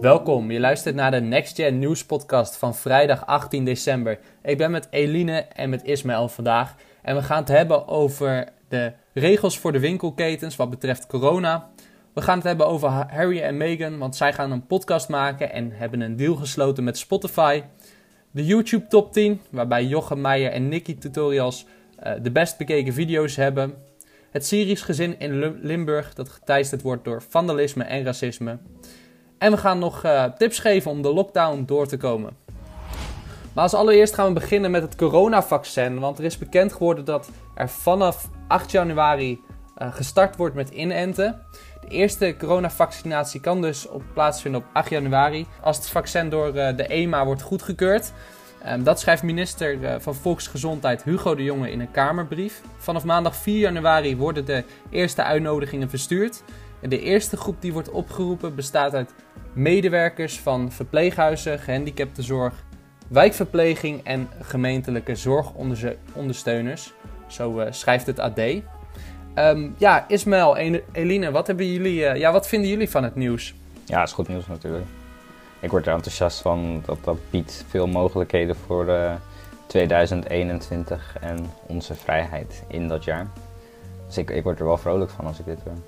Welkom, je luistert naar de Next Gen News podcast van vrijdag 18 december. Ik ben met Eline en met Ismaël vandaag en we gaan het hebben over de regels voor de winkelketens wat betreft corona. We gaan het hebben over Harry en Meghan, want zij gaan een podcast maken en hebben een deal gesloten met Spotify. De YouTube top 10, waarbij Jochem Meijer en Nicky Tutorials uh, de best bekeken video's hebben. Het Syrisch gezin in Limburg dat geteisterd wordt door vandalisme en racisme. En we gaan nog uh, tips geven om de lockdown door te komen. Maar als allereerst gaan we beginnen met het coronavaccin. Want er is bekend geworden dat er vanaf 8 januari uh, gestart wordt met inenten. De eerste coronavaccinatie kan dus op plaatsvinden op 8 januari. Als het vaccin door uh, de EMA wordt goedgekeurd. Um, dat schrijft minister van Volksgezondheid Hugo de Jonge in een Kamerbrief. Vanaf maandag 4 januari worden de eerste uitnodigingen verstuurd. De eerste groep die wordt opgeroepen bestaat uit medewerkers van verpleeghuizen, gehandicaptenzorg, wijkverpleging en gemeentelijke zorgondersteuners. Zo uh, schrijft het AD. Um, ja, Ismaël Eline, wat, hebben jullie, uh, ja, wat vinden jullie van het nieuws? Ja, het is goed nieuws natuurlijk. Ik word er enthousiast van. Dat, dat biedt veel mogelijkheden voor uh, 2021 en onze vrijheid in dat jaar. Dus ik, ik word er wel vrolijk van als ik dit hoor.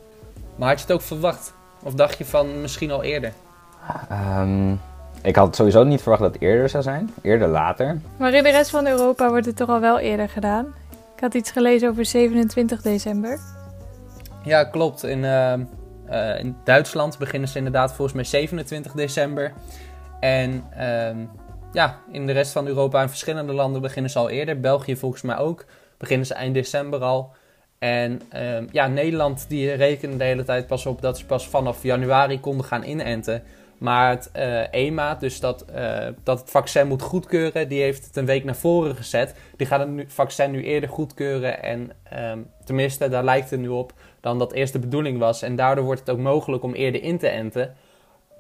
Maar had je het ook verwacht? Of dacht je van misschien al eerder? Um, ik had sowieso niet verwacht dat het eerder zou zijn. Eerder later. Maar in de rest van Europa wordt het toch al wel eerder gedaan. Ik had iets gelezen over 27 december. Ja, klopt. In, uh, uh, in Duitsland beginnen ze inderdaad volgens mij 27 december. En uh, ja, in de rest van Europa en verschillende landen beginnen ze al eerder. België volgens mij ook. Beginnen ze eind december al. En uh, ja, Nederland die rekende de hele tijd pas op dat ze pas vanaf januari konden gaan inenten. Maar het uh, EMA, dus dat, uh, dat het vaccin moet goedkeuren, die heeft het een week naar voren gezet. Die gaat het nu, vaccin nu eerder goedkeuren. En um, tenminste, daar lijkt het nu op dan dat eerst de bedoeling was. En daardoor wordt het ook mogelijk om eerder in te enten.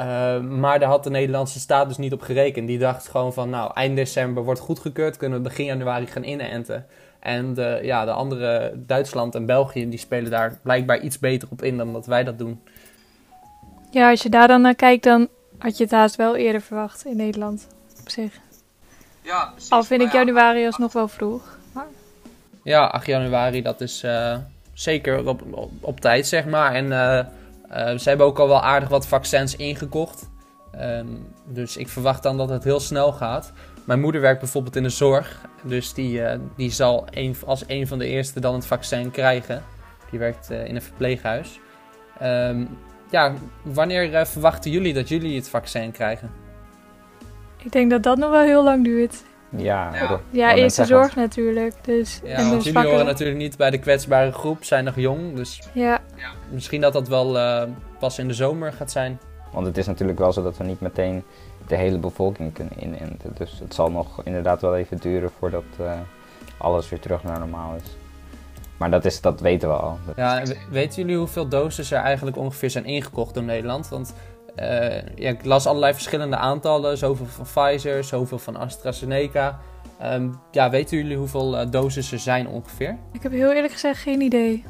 Uh, maar daar had de Nederlandse staat dus niet op gerekend. Die dacht gewoon van, nou, eind december wordt goedgekeurd, kunnen we begin januari gaan inenten. En de, ja, de andere, Duitsland en België, die spelen daar blijkbaar iets beter op in dan dat wij dat doen. Ja, als je daar dan naar kijkt, dan had je het haast wel eerder verwacht in Nederland, op zich. Ja, precies. Al vind ik januari alsnog wel vroeg. Maar... Ja, 8 januari, dat is uh, zeker op, op, op, tijd, zeg maar. En uh, uh, ze hebben ook al wel aardig wat vaccins ingekocht. Um, dus ik verwacht dan dat het heel snel gaat. Mijn moeder werkt bijvoorbeeld in de zorg. Dus die, die zal een, als een van de eerste dan het vaccin krijgen. Die werkt in een verpleeghuis. Um, ja, wanneer uh, verwachten jullie dat jullie het vaccin krijgen? Ik denk dat dat nog wel heel lang duurt. Ja, ja, ja eerst de zorg natuurlijk. Dus, ja, en want jullie horen natuurlijk niet bij de kwetsbare groep, zijn nog jong. Dus ja. misschien dat dat wel uh, pas in de zomer gaat zijn. Want het is natuurlijk wel zo dat we niet meteen de hele bevolking kunnen inenten. Dus het zal nog inderdaad wel even duren voordat uh, alles weer terug naar normaal is. Maar dat, is, dat weten we al. Ja, weten jullie hoeveel doses er eigenlijk ongeveer zijn ingekocht door Nederland? Want uh, ja, ik las allerlei verschillende aantallen. Zoveel van Pfizer, zoveel van AstraZeneca. Um, ja, weten jullie hoeveel uh, doses er zijn ongeveer? Ik heb heel eerlijk gezegd geen idee.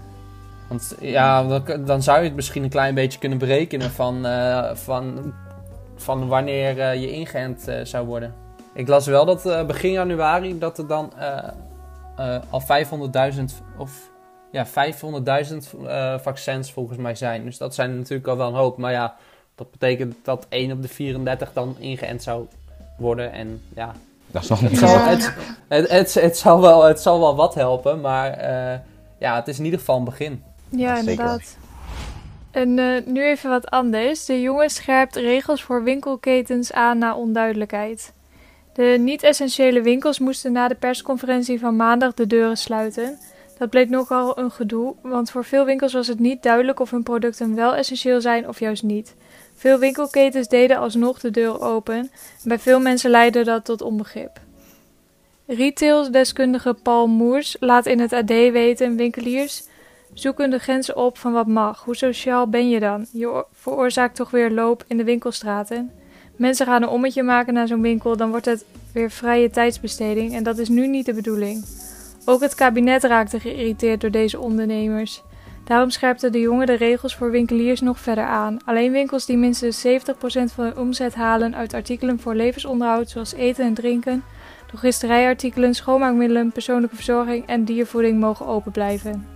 Want ja, dan, dan zou je het misschien een klein beetje kunnen berekenen van, uh, van, van wanneer je ingeënt zou worden. Ik las wel dat begin januari dat er dan uh, al 500.000 of ja, 500.000 uh, vaccins volgens mij zijn. Dus dat zijn natuurlijk al wel een hoop. Maar ja, dat betekent dat 1 op de 34 dan ingeënt zou worden. En ja, dat is nog niet het, zal, het, het, het, het, zal wel, het zal wel wat helpen. Maar uh, ja, het is in ieder geval een begin. Ja, inderdaad. En uh, nu even wat anders. De jongen scherpt regels voor winkelketens aan na onduidelijkheid. De niet-essentiële winkels moesten na de persconferentie van maandag de deuren sluiten. Dat bleek nogal een gedoe, want voor veel winkels was het niet duidelijk of hun producten wel essentieel zijn of juist niet. Veel winkelketens deden alsnog de deur open en bij veel mensen leidde dat tot onbegrip. Retailsdeskundige Paul Moers laat in het AD weten winkeliers zoeken de grenzen op van wat mag. Hoe sociaal ben je dan? Je veroorzaakt toch weer loop in de winkelstraten? Mensen gaan een ommetje maken naar zo'n winkel, dan wordt het weer vrije tijdsbesteding en dat is nu niet de bedoeling. Ook het kabinet raakte geïrriteerd door deze ondernemers. Daarom scherpte de jongen de regels voor winkeliers nog verder aan. Alleen winkels die minstens 70% van hun omzet halen uit artikelen voor levensonderhoud, zoals eten en drinken, drogisterijartikelen, schoonmaakmiddelen, persoonlijke verzorging en diervoeding, mogen open blijven.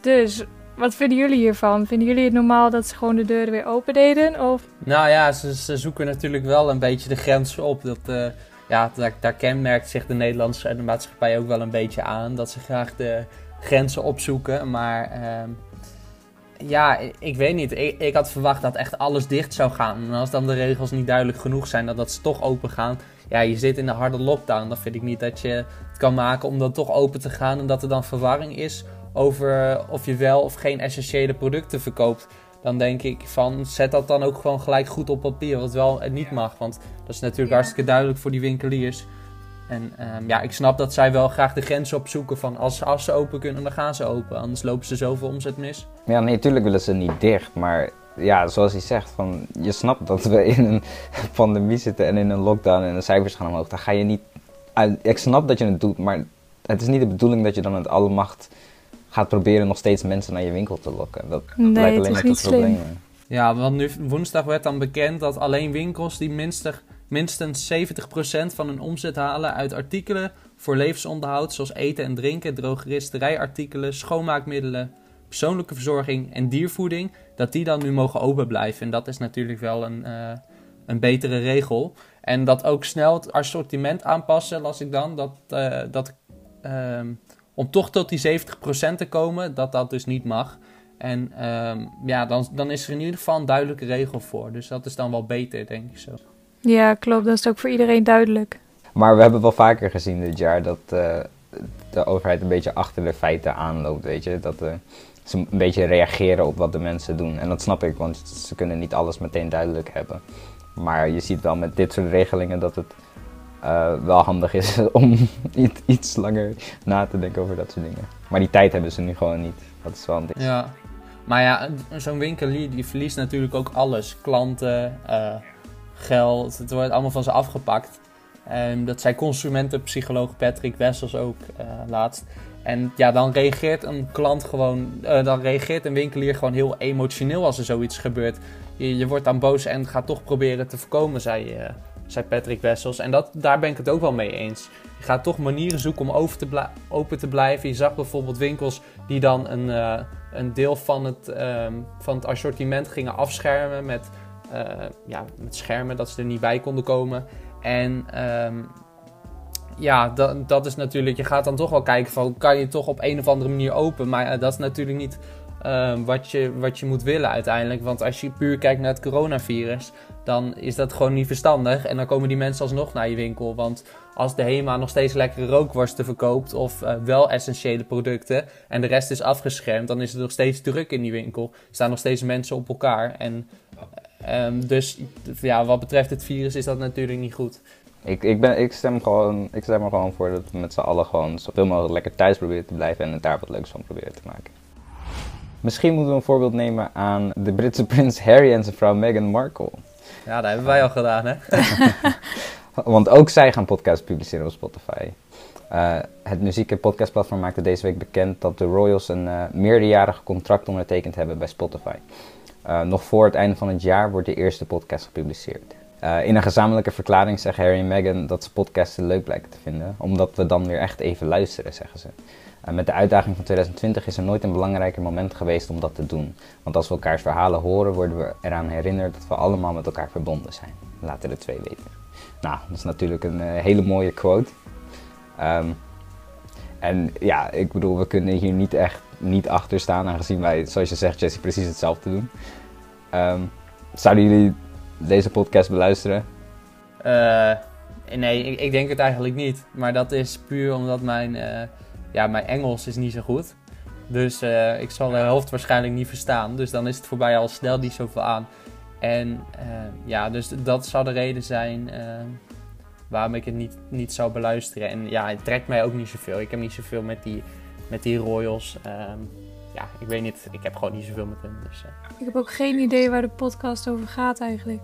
Dus, wat vinden jullie hiervan? Vinden jullie het normaal dat ze gewoon de deuren weer open deden? Of... Nou ja, ze, ze zoeken natuurlijk wel een beetje de grens op. Dat, uh, ja, daar, daar kenmerkt zich de Nederlandse maatschappij ook wel een beetje aan. Dat ze graag de grenzen opzoeken. Maar uh, ja, ik weet niet. Ik, ik, had verwacht dat echt alles dicht zou gaan. En als dan de regels niet duidelijk genoeg zijn, dat, dat ze toch open gaan. Ja, je zit in een harde lockdown. Dan vind ik niet dat je het kan maken om dan toch open te gaan. En dat er dan verwarring is over of je wel of geen essentiële producten verkoopt. Dan denk ik van zet dat dan ook gewoon gelijk goed op papier. Wat wel en niet mag. Want dat is natuurlijk ja. hartstikke duidelijk voor die winkeliers. En um, ja, ik snap dat zij wel graag de grens opzoeken van als, als ze open kunnen, dan gaan ze open. Anders lopen ze zoveel omzet mis. Ja, nee, natuurlijk willen ze niet dicht. Maar ja, zoals hij zegt, van, je snapt dat we in een pandemie zitten en in een lockdown en de cijfers gaan omhoog. Dan ga je niet... Ik snap dat je het doet, maar het is niet de bedoeling dat je dan met alle macht gaat proberen nog steeds mensen naar je winkel te lokken. Dat nee, leidt alleen maar tot problemen. Ja, want nu woensdag werd dan bekend dat alleen winkels die minstens minstens 70% van hun omzet halen uit artikelen voor levensonderhoud, zoals eten en drinken, drogeristeриjartikelen, schoonmaakmiddelen, persoonlijke verzorging en diervoeding, dat die dan nu mogen open blijven. En dat is natuurlijk wel een, uh, een betere regel. En dat ook snel het assortiment aanpassen, las ik dan, dat, uh, dat uh, om toch tot die 70% te komen, dat dat dus niet mag. En ehm, ja, dan, dan is er in ieder geval een duidelijke regel voor. Dus dat is dan wel beter, denk ik zo. Ja, klopt. Dat is ook voor iedereen duidelijk. Maar we hebben wel vaker gezien dit jaar dat uh, de overheid een beetje achter de feiten aanloopt, weet je. Dat uh, ze een beetje reageren op wat de mensen doen. En dat snap ik, want ze kunnen niet alles meteen duidelijk hebben. Maar je ziet wel met dit soort regelingen dat het uh, wel handig is om iets, langer na te denken over dat soort dingen. Maar die tijd hebben ze nu gewoon niet. Dat is wel een ding. Ja, maar ja, zo'n winkelier die verliest natuurlijk ook alles. Klanten, geld. Het wordt allemaal van ze afgepakt. Dat zei consumentenpsycholoog Patrick Wessels ook uh, laatst. En ja, dan reageert een klant gewoon, dan reageert een winkelier gewoon heel emotioneel als er zoiets gebeurt. Je, je wordt dan boos en gaat toch proberen te voorkomen, zei, zei Patrick Wessels. En dat, daar ben ik het ook wel mee eens. Je gaat toch manieren zoeken om over te open te blijven. Je zag bijvoorbeeld winkels die dan een, een deel van het, um, van het assortiment gingen afschermen met uh, ja, met schermen, dat ze er niet bij konden komen. En um, ja, dat, dat is natuurlijk, je gaat dan toch wel kijken van, kan je toch op een of andere manier open? Maar uh, dat is natuurlijk niet uh, wat, je, wat je moet willen uiteindelijk. Want als je puur kijkt naar het coronavirus, dan is dat gewoon niet verstandig. En dan komen die mensen alsnog naar je winkel. Want als de HEMA nog steeds lekkere rookworsten verkoopt of uh, wel essentiële producten en de rest is afgeschermd, dan is het nog steeds druk in die winkel. Er staan nog steeds mensen op elkaar. En Um, dus ja, wat betreft het virus is dat natuurlijk niet goed. Ik, ik, ben, ik, stem gewoon, ik stem er gewoon voor dat we met z'n allen gewoon zoveel mogelijk lekker thuis proberen te blijven en het daar wat leuks van proberen te maken. Misschien moeten we een voorbeeld nemen aan de Britse prins Harry en zijn vrouw Meghan Markle. Ja, dat hebben wij al gedaan, hè? Want ook zij gaan podcasts publiceren op Spotify. Uh, het muziek- en podcastplatform maakte deze week bekend dat de Royals een uh, meerderjarig contract ondertekend hebben bij Spotify. Uh, nog voor het einde van het jaar wordt de eerste podcast gepubliceerd. In een gezamenlijke verklaring zeggen Harry en Meghan dat ze podcasten leuk blijken te vinden, omdat we dan weer echt even luisteren, zeggen ze. Uh, met de uitdaging van 2020 is er nooit een belangrijker moment geweest om dat te doen. Want als we elkaars verhalen horen, worden we eraan herinnerd dat we allemaal met elkaar verbonden zijn. Laten de twee weten. Nou, dat is natuurlijk een hele mooie quote. Um, en ja, ik bedoel, we kunnen hier niet echt niet achter staan, aangezien wij, zoals je zegt, Jesse, precies hetzelfde doen. Um, zouden jullie deze podcast beluisteren? Uh, nee, ik, denk het eigenlijk niet. Maar dat is puur omdat mijn, ja, mijn Engels is niet zo goed. Dus uh, ik zal de helft waarschijnlijk niet verstaan. Dus dan is het voorbij al snel niet zoveel aan. En ja, dus dat zou de reden zijn waarom ik het niet, niet zou beluisteren. En ja, het trekt mij ook niet zoveel. Ik heb niet zoveel met die, met die Royals. Um, ja, ik weet niet. Ik heb gewoon niet zoveel met hem. Dus. Ik heb ook geen idee waar de podcast over gaat eigenlijk.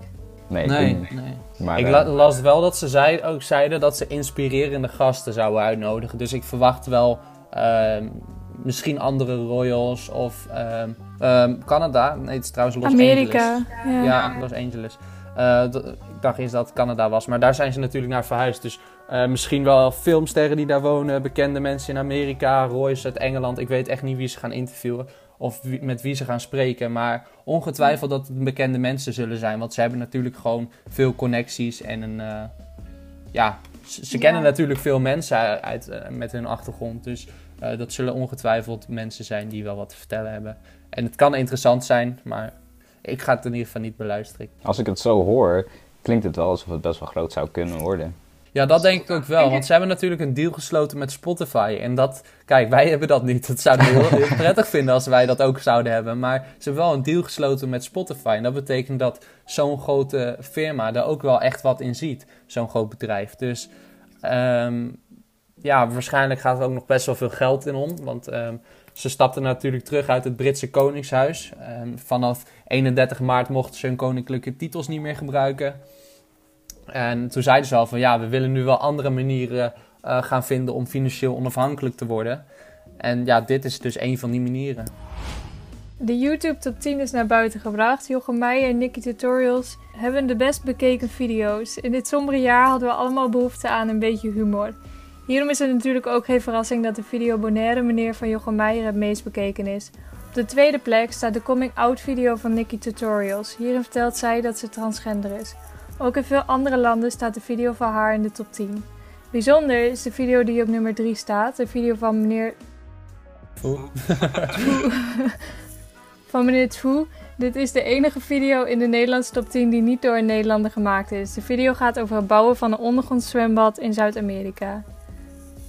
Nee, nee, nee. Maar, ik uh, las wel dat ze zei, ook zeiden dat ze inspirerende gasten zouden uitnodigen. Dus ik verwacht wel uh, misschien andere Royals of ehm, ehm, Canada. Nee, het is trouwens Los Amerika. Angeles. Ja. Ja, Los Angeles. Eh, ik dacht eerst dat het Canada was, maar daar zijn ze natuurlijk naar verhuisd. Dus eh, misschien wel filmsterren die daar wonen, bekende mensen in Amerika, Royce uit Engeland. Ik weet echt niet wie ze gaan interviewen of wie- met wie ze gaan spreken. Maar ongetwijfeld dat het bekende mensen zullen zijn. Want ze hebben natuurlijk gewoon veel connecties en een... eh, ja, ze, ze Ja. kennen natuurlijk veel mensen uit, uit, eh, met hun achtergrond. Dus eh, dat zullen ongetwijfeld mensen zijn die wel wat te vertellen hebben. En het kan interessant zijn, maar ik ga het in ieder geval niet beluisteren. Als ik het zo hoor, klinkt het wel alsof het best wel groot zou kunnen worden. Ja, dat denk ik ook wel. Want ze hebben natuurlijk een deal gesloten met Spotify. En dat, kijk, wij hebben dat niet. Dat zouden we heel, heel prettig vinden als wij dat ook zouden hebben. Maar ze hebben wel een deal gesloten met Spotify. En dat betekent dat zo'n grote firma er ook wel echt wat in ziet. Zo'n groot bedrijf. Dus ehm, ja, waarschijnlijk gaat er ook nog best wel veel geld in om. Want ehm, ze stapten natuurlijk terug uit het Britse Koningshuis. Ehm, vanaf 31 maart mochten ze hun koninklijke titels niet meer gebruiken. En toen zeiden ze al van ja, we willen nu wel andere manieren eh, gaan vinden om financieel onafhankelijk te worden. En ja, dit is dus een van die manieren. De YouTube top 10 is naar buiten gebracht. Jochem Meijer en Nicky Tutorials hebben de best bekeken video's. In dit sombere jaar hadden we allemaal behoefte aan een beetje humor. Hierom is het natuurlijk ook geen verrassing dat de video Bonaire meneer van Jochem Meijer het meest bekeken is. Op de tweede plek staat de coming out video van Nicky Tutorials. Hierin vertelt zij dat ze transgender is. Ook in veel andere landen staat de video van haar in de top 10. Bijzonder is de video die op nummer 3 staat, de video van meneer van meneer Tfu. Dit is de enige video in de Nederlandse top 10 die niet door een Nederlander gemaakt is. De video gaat over het bouwen van een ondergronds zwembad in Zuid-Amerika.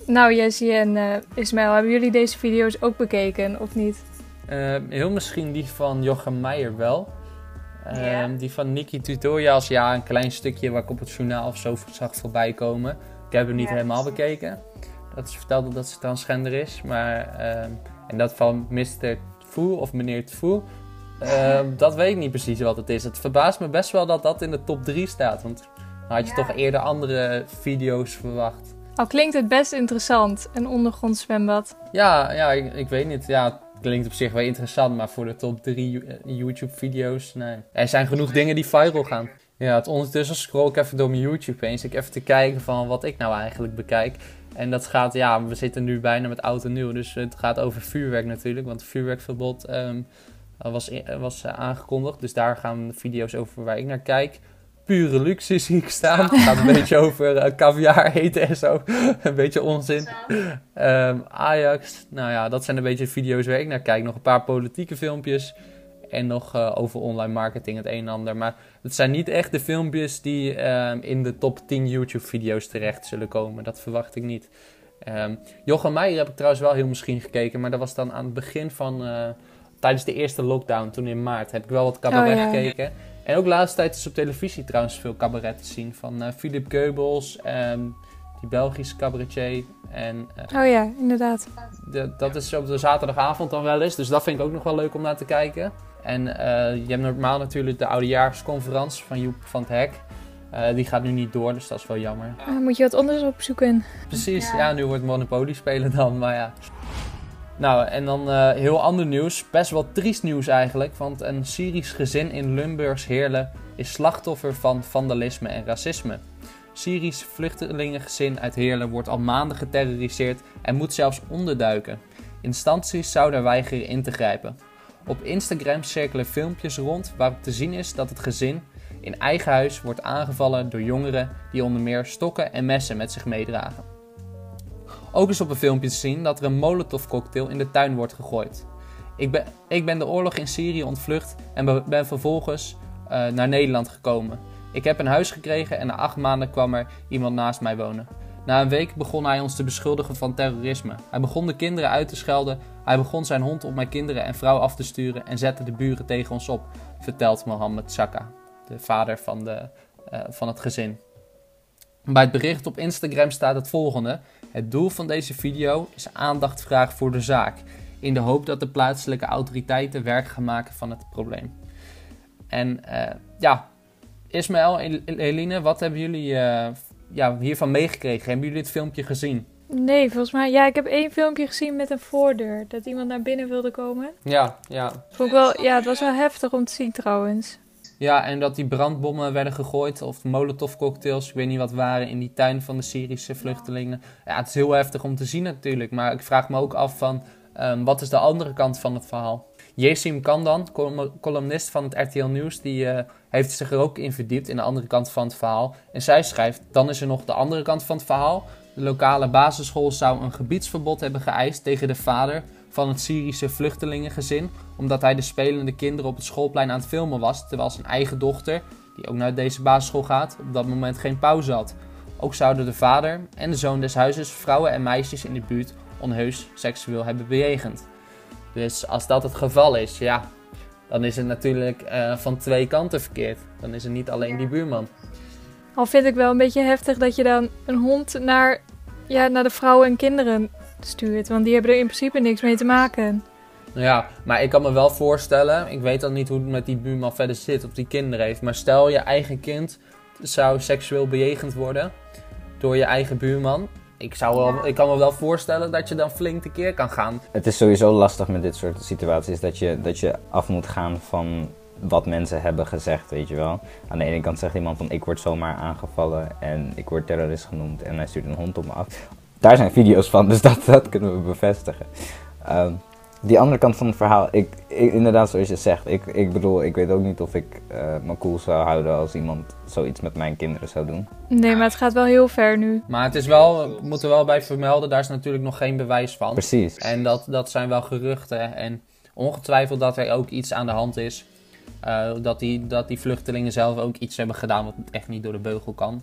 Nou, Jessie en eh Ismaël, hebben jullie deze video's ook bekeken of niet? Eh, heel misschien die van Jochem Meijer wel. Eh, Ja. Die van Nicky Tutorials, ja, een klein stukje waar ik op het journaal of zo zag voorbij komen. Ik heb hem niet helemaal bekeken. Dat ze vertelde dat ze transgender is. Maar, ehm, en dat van Mr. Tfu of meneer Tfu, ehm, dat weet ik niet precies wat het is. Het verbaast me best wel dat dat in de top 3 staat. Want dan had je Ja. toch eerder andere video's verwacht. Al klinkt het best interessant, een ondergronds zwembad. Ja, ja ik, ik weet niet. Ja, klinkt op zich wel interessant, maar voor de top 3 YouTube-video's, nee. Er zijn genoeg dingen die viral gaan. Ja, het ondertussen scroll ik even door mijn YouTube heen. Zit ik even te kijken van wat ik nou eigenlijk bekijk. En dat gaat, ja, we zitten nu bijna met oud en nieuw. Dus het gaat over vuurwerk natuurlijk. Want het vuurwerkverbod ehm, was, was eh, aangekondigd. Dus daar gaan video's over waar ik naar kijk. Pure luxe zie ik staan. Het gaat een beetje over eh, caviar eten en zo. een beetje onzin. Ehm, Ajax, nou ja, dat zijn een beetje video's waar ik naar kijk. Nog een paar politieke filmpjes. En nog eh, over online marketing, het een en ander. Maar het zijn niet echt de filmpjes die ehm, in de top 10 YouTube-video's terecht zullen komen. Dat verwacht ik niet. Ehm Jochem Meijer heb ik trouwens wel heel misschien gekeken. Maar dat was dan aan het begin van... eh, tijdens de eerste lockdown, toen in maart, heb ik wel wat cabaret Oh, ja. gekeken. En ook de laatste tijd is op televisie trouwens veel cabaret te zien. Van eh, Philip Geubels, ehm, die Belgische cabaretier. En eh, Oh ja, inderdaad. de- dat is op de zaterdagavond dan wel eens. Dus dat vind ik ook nog wel leuk om naar te kijken. En eh, je hebt normaal natuurlijk de oudejaarsconferentie van Joep van het Hek. Eh, die gaat nu niet door, dus dat is wel jammer. Moet je wat anders opzoeken. Precies, ja, nu wordt Monopoly spelen dan, maar ja. Nou, en dan eh, heel ander nieuws. Best wel triest nieuws eigenlijk. Want een Syrisch gezin in Limburgs Heerlen is slachtoffer van vandalisme en racisme. Syrisch vluchtelingengezin uit Heerlen wordt al maanden geterroriseerd en moet zelfs onderduiken. Instanties zouden weigeren in te grijpen. Op Instagram cirkelen filmpjes rond waarop te zien is dat het gezin in eigen huis wordt aangevallen door jongeren die onder meer stokken en messen met zich meedragen. Ook is op een filmpje te zien dat er een molotovcocktail in de tuin wordt gegooid. Ik ben, ik ben de oorlog in Syrië ontvlucht en be- ben vervolgens eh, naar Nederland gekomen. Ik heb een huis gekregen en na acht maanden kwam er iemand naast mij wonen. Na een week begon hij ons te beschuldigen van terrorisme. Hij begon de kinderen uit te schelden. Hij begon zijn hond op mijn kinderen en vrouw af te sturen en zette de buren tegen ons op, vertelt Mohammed Saka, de vader van, de, eh, van het gezin. Bij het bericht op Instagram staat het volgende. Het doel van deze video is aandacht vragen voor de zaak, in de hoop dat de plaatselijke autoriteiten werk gaan maken van het probleem. En eh, ja, Ismaël en Eline, wat hebben jullie eh, ja, hiervan meegekregen? Hebben jullie dit filmpje gezien? Nee, volgens mij. Ja, ik heb één filmpje gezien met een voordeur. Dat iemand naar binnen wilde komen. Ja, ja. Vond ik wel, ja, het was wel heftig om te zien trouwens. Ja, en dat die brandbommen werden gegooid, of molotovcocktails, ik weet niet wat waren, in die tuin van de Syrische vluchtelingen. Ja, het is heel heftig om te zien natuurlijk, maar ik vraag me ook af van, ehm, wat is de andere kant van het verhaal? Yesim Kandan, col- columnist van het RTL Nieuws, die eh, heeft zich er ook in verdiept, in de andere kant van het verhaal. En zij schrijft, dan is er nog de andere kant van het verhaal. De lokale basisschool zou een gebiedsverbod hebben geëist tegen de vader van het Syrische vluchtelingengezin, omdat hij de spelende kinderen op het schoolplein aan het filmen was, terwijl zijn eigen dochter, die ook naar deze basisschool gaat, op dat moment geen pauze had. Ook zouden de vader en de zoon des huizes vrouwen en meisjes in de buurt onheus seksueel hebben bejegend. Dus als dat het geval is, ja, dan is het natuurlijk eh, van twee kanten verkeerd. Dan is het niet alleen die buurman. Al vind ik wel een beetje heftig dat je dan een hond naar, ja, naar de vrouwen en kinderen stuurt. Want die hebben er in principe niks mee te maken. Ja, maar ik kan me wel voorstellen, ik weet dan niet hoe het met die buurman verder zit of die kinderen heeft. Maar stel je eigen kind zou seksueel bejegend worden door je eigen buurman. Ik, zou wel, ik kan me wel voorstellen dat je dan flink tekeer kan gaan. Het is sowieso lastig met dit soort situaties dat je, dat je af moet gaan van wat mensen hebben gezegd, weet je wel. Aan de ene kant zegt iemand van ik word zomaar aangevallen en ik word terrorist genoemd en hij stuurt een hond op me af. Daar zijn video's van, dus dat, dat kunnen we bevestigen. Ehm, die andere kant van het verhaal, ik, ik- inderdaad zoals je zegt, ik, ik bedoel, ik weet ook niet of ik eh me cool zou houden als iemand zoiets met mijn kinderen zou doen. Nee, maar het gaat wel heel ver nu. Maar het is wel, we moeten wel bij vermelden, daar is natuurlijk nog geen bewijs van. Precies. En dat, dat zijn wel geruchten. En ongetwijfeld dat er ook iets aan de hand is. Eh, dat, die, dat die vluchtelingen zelf ook iets hebben gedaan wat echt niet door de beugel kan.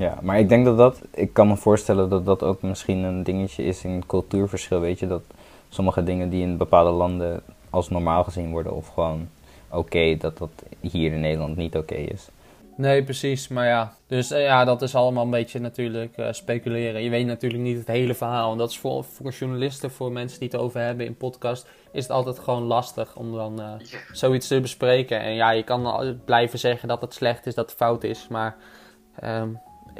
Ja, maar ik denk dat dat, ik kan me voorstellen dat dat ook misschien een dingetje is in cultuurverschil, weet je, dat sommige dingen die in bepaalde landen als normaal gezien worden of gewoon oké, dat dat hier in Nederland niet oké is. Nee, precies. Maar ja, dus eh, ja, dat is allemaal een beetje natuurlijk eh, speculeren. Je weet natuurlijk niet het hele verhaal. En dat is voor, voor journalisten, voor mensen die het over hebben in podcast, is het altijd gewoon lastig om dan eh, zoiets te bespreken. En ja, je kan blijven zeggen dat het slecht is, dat het fout is. Maar ehm,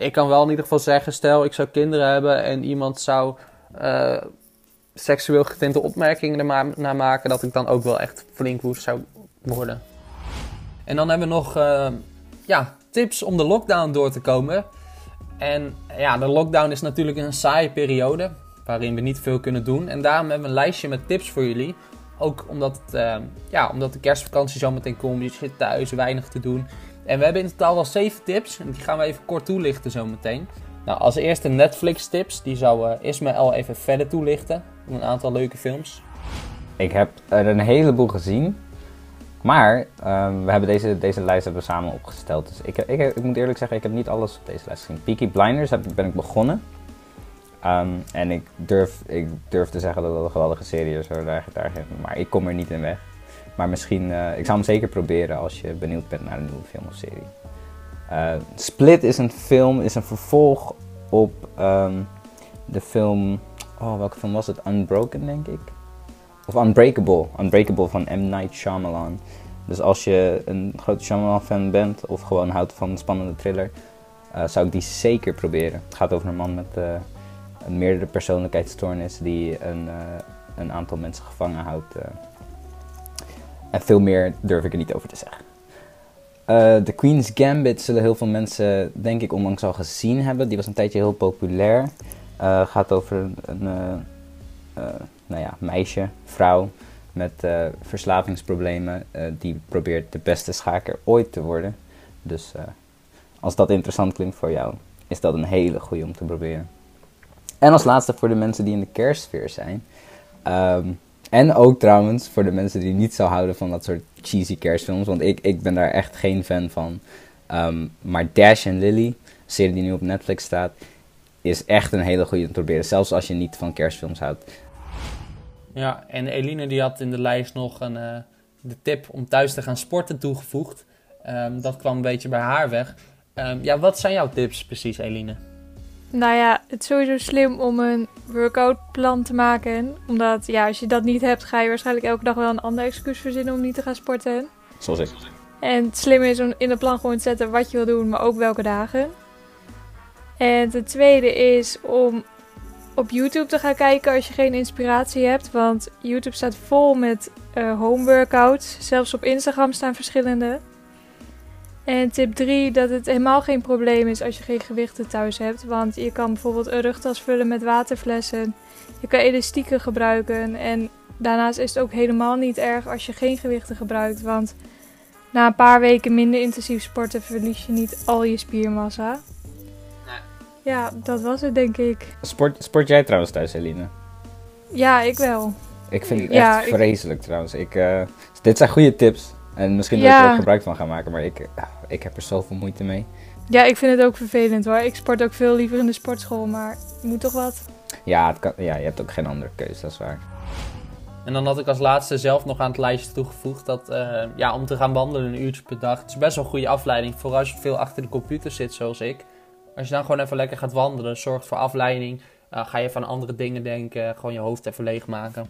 ik kan wel in ieder geval zeggen, stel ik zou kinderen hebben en iemand zou eh, seksueel getinte opmerkingen er naar maken, dat ik dan ook wel echt flink woest zou worden. En dan hebben we nog eh, ja, tips om de lockdown door te komen. En ja, de lockdown is natuurlijk een saaie periode waarin we niet veel kunnen doen. En daarom hebben we een lijstje met tips voor jullie. Ook omdat, het, eh, ja, omdat de kerstvakantie zo meteen komt. Je zit thuis, weinig te doen. En we hebben in totaal wel 7 tips. En die gaan we even kort toelichten zo meteen. Nou, als eerste Netflix tips. Die zou eh, Ismaël even verder toelichten. Een aantal leuke films. Ik heb er een heleboel gezien, maar ehm, we hebben deze, deze lijst hebben we samen opgesteld. Dus ik, ik, ik moet eerlijk zeggen, ik heb niet alles op deze lijst gezien. Peaky Blinders heb, ben ik begonnen. Ehm, en ik durf, ik durf te zeggen dat het een geweldige serie is. Daar, daar, maar ik kom er niet in weg. Maar misschien, eh, ik zou hem zeker proberen als je benieuwd bent naar een nieuwe film of serie. Eh, Split is een film, is een vervolg op ehm, de film, oh welke film was het? Unbroken denk ik. Of Unbreakable. Unbreakable van M. Night Shyamalan. Dus als je een grote Shyamalan-fan bent of gewoon houdt van een spannende thriller, eh, zou ik die zeker proberen. Het gaat over een man met een meerdere persoonlijkheidsstoornis die een, een aantal mensen gevangen houdt. Eh. En veel meer durf ik er niet over te zeggen. Eh The Queen's Gambit zullen heel veel mensen, denk ik, onlangs al gezien hebben. Die was een tijdje heel populair. Eh gaat over een, een eh, eh, nou ja, meisje, vrouw met eh, verslavingsproblemen. eh, die probeert de beste schaker ooit te worden. Dus eh, als dat interessant klinkt voor jou, is dat een hele goede om te proberen. En als laatste voor de mensen die in de kerstsfeer zijn. Ehm, en ook trouwens voor de mensen die niet zo houden van dat soort cheesy kerstfilms. Want ik, ik ben daar echt geen fan van. Ehm, maar Dash and Lily, serie die nu op Netflix staat, is echt een hele goede te proberen. Zelfs als je niet van kerstfilms houdt. Ja, en Eline die had in de lijst nog een, eh, de tip om thuis te gaan sporten toegevoegd. Ehm, dat kwam een beetje bij haar weg. Ehm, ja, wat zijn jouw tips precies, Eline? Nou ja, het is sowieso slim om een workoutplan te maken. Omdat, ja, als je dat niet hebt, ga je waarschijnlijk elke dag wel een ander excuus verzinnen om niet te gaan sporten. Zoals ik. En het slimme is om in het plan gewoon te zetten wat je wil doen, maar ook welke dagen. En ten tweede is om op YouTube te gaan kijken als je geen inspiratie hebt. Want YouTube staat vol met uh, home workouts. Zelfs op Instagram staan verschillende. En tip 3, dat het helemaal geen probleem is als je geen gewichten thuis hebt. Want je kan bijvoorbeeld een rugtas vullen met waterflessen. Je kan elastieken gebruiken. En daarnaast is het ook helemaal niet erg als je geen gewichten gebruikt. Want na een paar weken minder intensief sporten verlies je niet al je spiermassa. Nee. Ja, dat was het denk ik. Sport, sport jij trouwens thuis, Eline? Ja, ik wel. Ik vind het echt vreselijk trouwens. Ik, uh, dit zijn goede tips. En misschien dat ik er ook gebruik van gaan maken, maar ik, ik heb er zoveel moeite mee. Ja, ik vind het ook vervelend hoor. Ik sport ook veel liever in de sportschool, maar je moet toch wat. Ja, het kan, ja, je hebt ook geen andere keuze, dat is waar. En dan had ik als laatste zelf nog aan het lijstje toegevoegd dat uh, ja, om te gaan wandelen een uurtje per dag, het is best wel een goede afleiding. Vooral als je veel achter de computer zit zoals ik. Als je dan gewoon even lekker gaat wandelen, zorgt voor afleiding. Uh, ga je van andere dingen denken, gewoon je hoofd even leegmaken.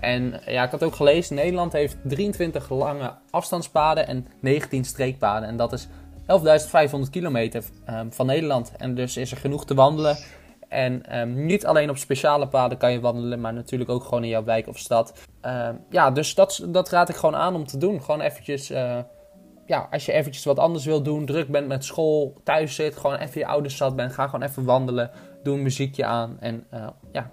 En ja, ik had ook gelezen, Nederland heeft 23 lange afstandspaden en 19 streekpaden. En dat is 11.500 kilometer um, van Nederland. En dus is er genoeg te wandelen. En um, niet alleen op speciale paden kan je wandelen, maar natuurlijk ook gewoon in jouw wijk of stad. Um, ja, dus dat, dat raad ik gewoon aan om te doen. Gewoon eventjes, uh, ja, als je eventjes wat anders wil doen, druk bent met school, thuis zit, gewoon even je ouders zat bent, ga gewoon even wandelen, doe een muziekje aan en uh, ja.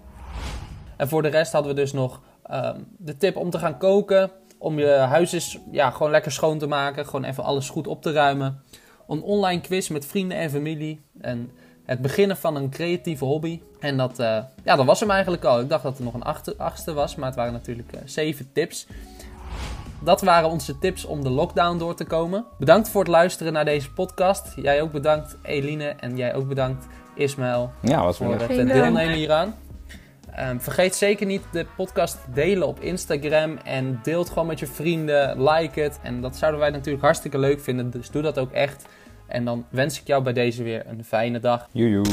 En voor de rest hadden we dus nog um, de tip om te gaan koken, om je huis eens ja, gewoon lekker schoon te maken, gewoon even alles goed op te ruimen. Een online quiz met vrienden en familie en het beginnen van een creatieve hobby. En dat, uh, ja, dat was hem eigenlijk al. Ik dacht dat er nog een achter, achtste was, maar het waren natuurlijk uh, zeven tips. Dat waren onze tips om de lockdown door te komen. Bedankt voor het luisteren naar deze podcast. Jij ook bedankt, Eline. En jij ook bedankt, Ismaël. Ja, was voor het deelnemen hieraan. Um, vergeet zeker niet de podcast te delen op Instagram. En deel het gewoon met je vrienden. Like het. En dat zouden wij natuurlijk hartstikke leuk vinden. Dus doe dat ook echt. En dan wens ik jou bij deze weer een fijne dag. Joejoe.